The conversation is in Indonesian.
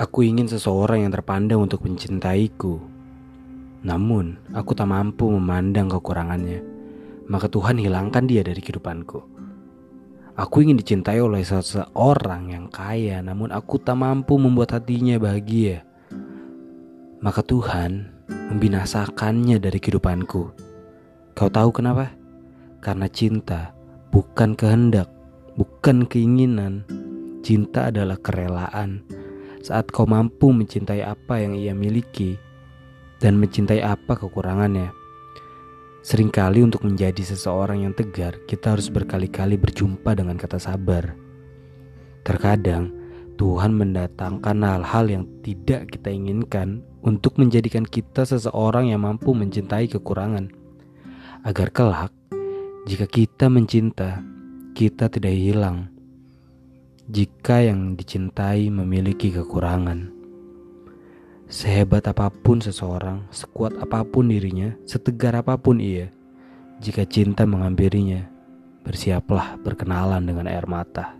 Aku ingin seseorang yang terpandang untuk mencintaiku. Namun, aku tak mampu memandang kekurangannya. Maka Tuhan hilangkan dia dari kehidupanku. Aku ingin dicintai oleh seseorang yang kaya, namun aku tak mampu membuat hatinya bahagia. Maka Tuhan membinasakannya dari kehidupanku. Kau tahu kenapa? Karena cinta bukan kehendak, bukan keinginan. Cinta adalah kerelaan saat kau mampu mencintai apa yang ia miliki dan mencintai apa kekurangannya. Seringkali untuk menjadi seseorang yang tegar, kita harus berkali-kali berjumpa dengan kata sabar. Terkadang, Tuhan mendatangkan hal-hal yang tidak kita inginkan untuk menjadikan kita seseorang yang mampu mencintai kekurangan. Agar kelak, jika kita mencinta, kita tidak hilang jika yang dicintai memiliki kekurangan. Sehebat apa pun seseorang, sekuat apa pun dirinya, setegar apa pun ia, jika cinta menghampirinya, bersiaplah berkenalan dengan air mata.